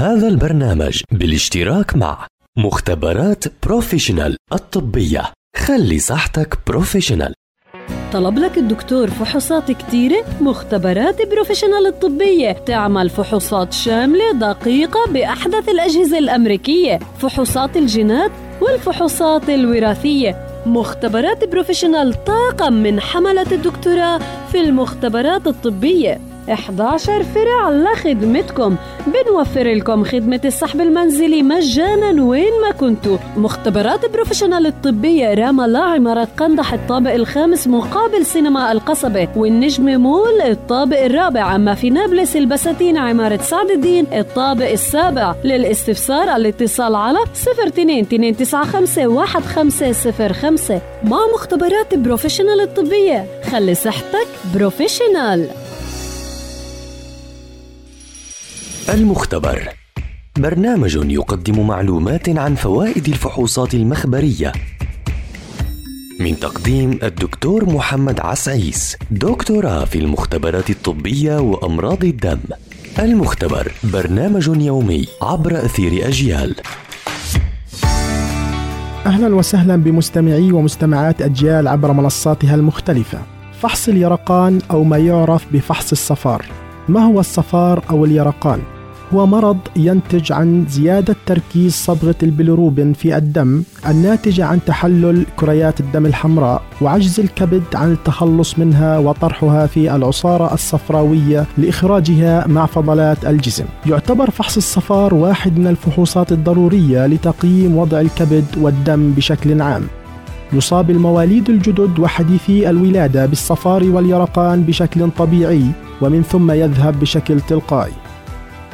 هذا البرنامج بالاشتراك مع مختبرات بروفيشنال الطبية. خلي صحتك professional. طلب لك الدكتور فحوصات كتيرة؟ مختبرات بروفيشنال الطبية. تعمل فحوصات شاملة دقيقة بأحدث الأجهزة الأمريكية. فحوصات الجينات والفحوصات الوراثية. مختبرات بروفيشنال طاقم من حملة الدكتوراه في المختبرات الطبية. 11 فرع لخدمتكم. بنوفر لكم خدمة السحب المنزلي مجانا وين ما كنتوا. مختبرات بروفيشنال الطبية رام الله عمارة قندح الطابق الخامس مقابل سينما القصبة. والنجم مول الطابق الرابع. أما في نابلس البساتين عمارة سعد الدين الطابق السابع. للاستفسار الاتصال على 02 295 1505 مع مختبرات بروفيشنال الطبية خلي صحتك بروفيشنال. المختبر. برنامج يقدم معلومات عن فوائد الفحوصات المخبرية. من تقديم الدكتور محمد عسعيس دكتوراه في المختبرات الطبية وأمراض الدم. المختبر برنامج يومي عبر أثير أجيال. أهلا وسهلا بمستمعي ومستمعات أجيال عبر منصاتها المختلفة. فحص اليرقان أو ما يعرف بفحص الصفار. ما هو الصفار أو اليرقان؟ هو مرض ينتج عن زيادة تركيز صبغة البيليروبين في الدم الناتجة عن تحلل كريات الدم الحمراء وعجز الكبد عن التخلص منها وطرحها في العصارة الصفراوية لإخراجها مع فضلات الجسم. يعتبر فحص الصفار واحد من الفحوصات الضرورية لتقييم وضع الكبد والدم بشكل عام. يصاب المواليد الجدد وحديثي الولادة بالصفار واليرقان بشكل طبيعي ومن ثم يذهب بشكل تلقائي.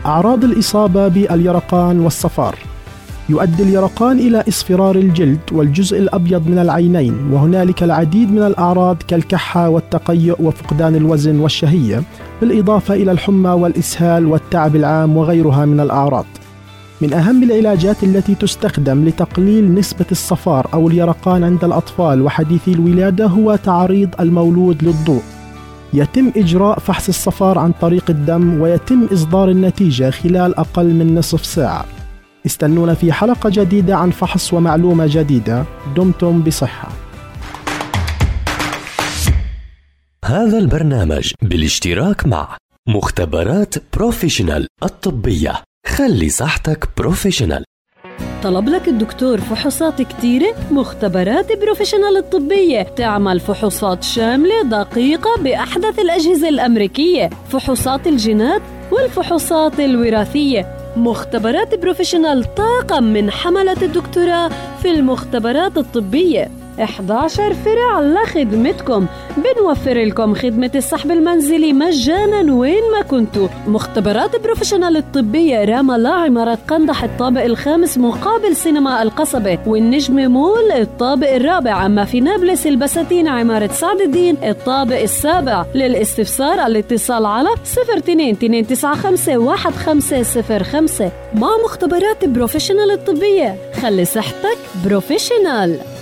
أعراض الإصابة باليرقان والصفار. يؤدي اليرقان إلى إصفرار الجلد والجزء الأبيض من العينين وهنالك العديد من الأعراض كالكحة والتقيؤ وفقدان الوزن والشهية بالإضافة إلى الحمى والإسهال والتعب العام وغيرها من الأعراض. من أهم العلاجات التي تستخدم لتقليل نسبة الصفار أو اليرقان عند الأطفال وحديثي الولادة هو تعريض المولود للضوء. يتم إجراء فحص الصفار عن طريق الدم ويتم إصدار النتيجة خلال أقل من نصف ساعة. استنونا في حلقة جديدة عن فحص ومعلومة جديدة. دمتم بصحة. هذا البرنامج بالاشتراك مع مختبرات بروفيشنال الطبية. خلي صحتك professional. طلب لك الدكتور فحوصات كتيرة مختبرات بروفيشنال الطبية. تعمل فحوصات شاملة دقيقة بأحدث الأجهزة الأمريكية فحوصات الجينات والفحوصات الوراثية. مختبرات بروفيشنال طاقم من حملة الدكتوراه في المختبرات الطبية. 11 فرع لخدمتكم بنوفر لكم خدمة السحب المنزلي مجانا وين ما كنتوا. مختبرات Professional الطبية رام الله عمارة قندح الطابق الخامس مقابل سينما القصبة. والنجم مول الطابق الرابع. أما في نابلس البساتين عمارة سعد الدين الطابق السابع. للاستفسار الاتصال على 02 295 1505 مع مختبرات Professional الطبية خلي صحتك بروفيشنال.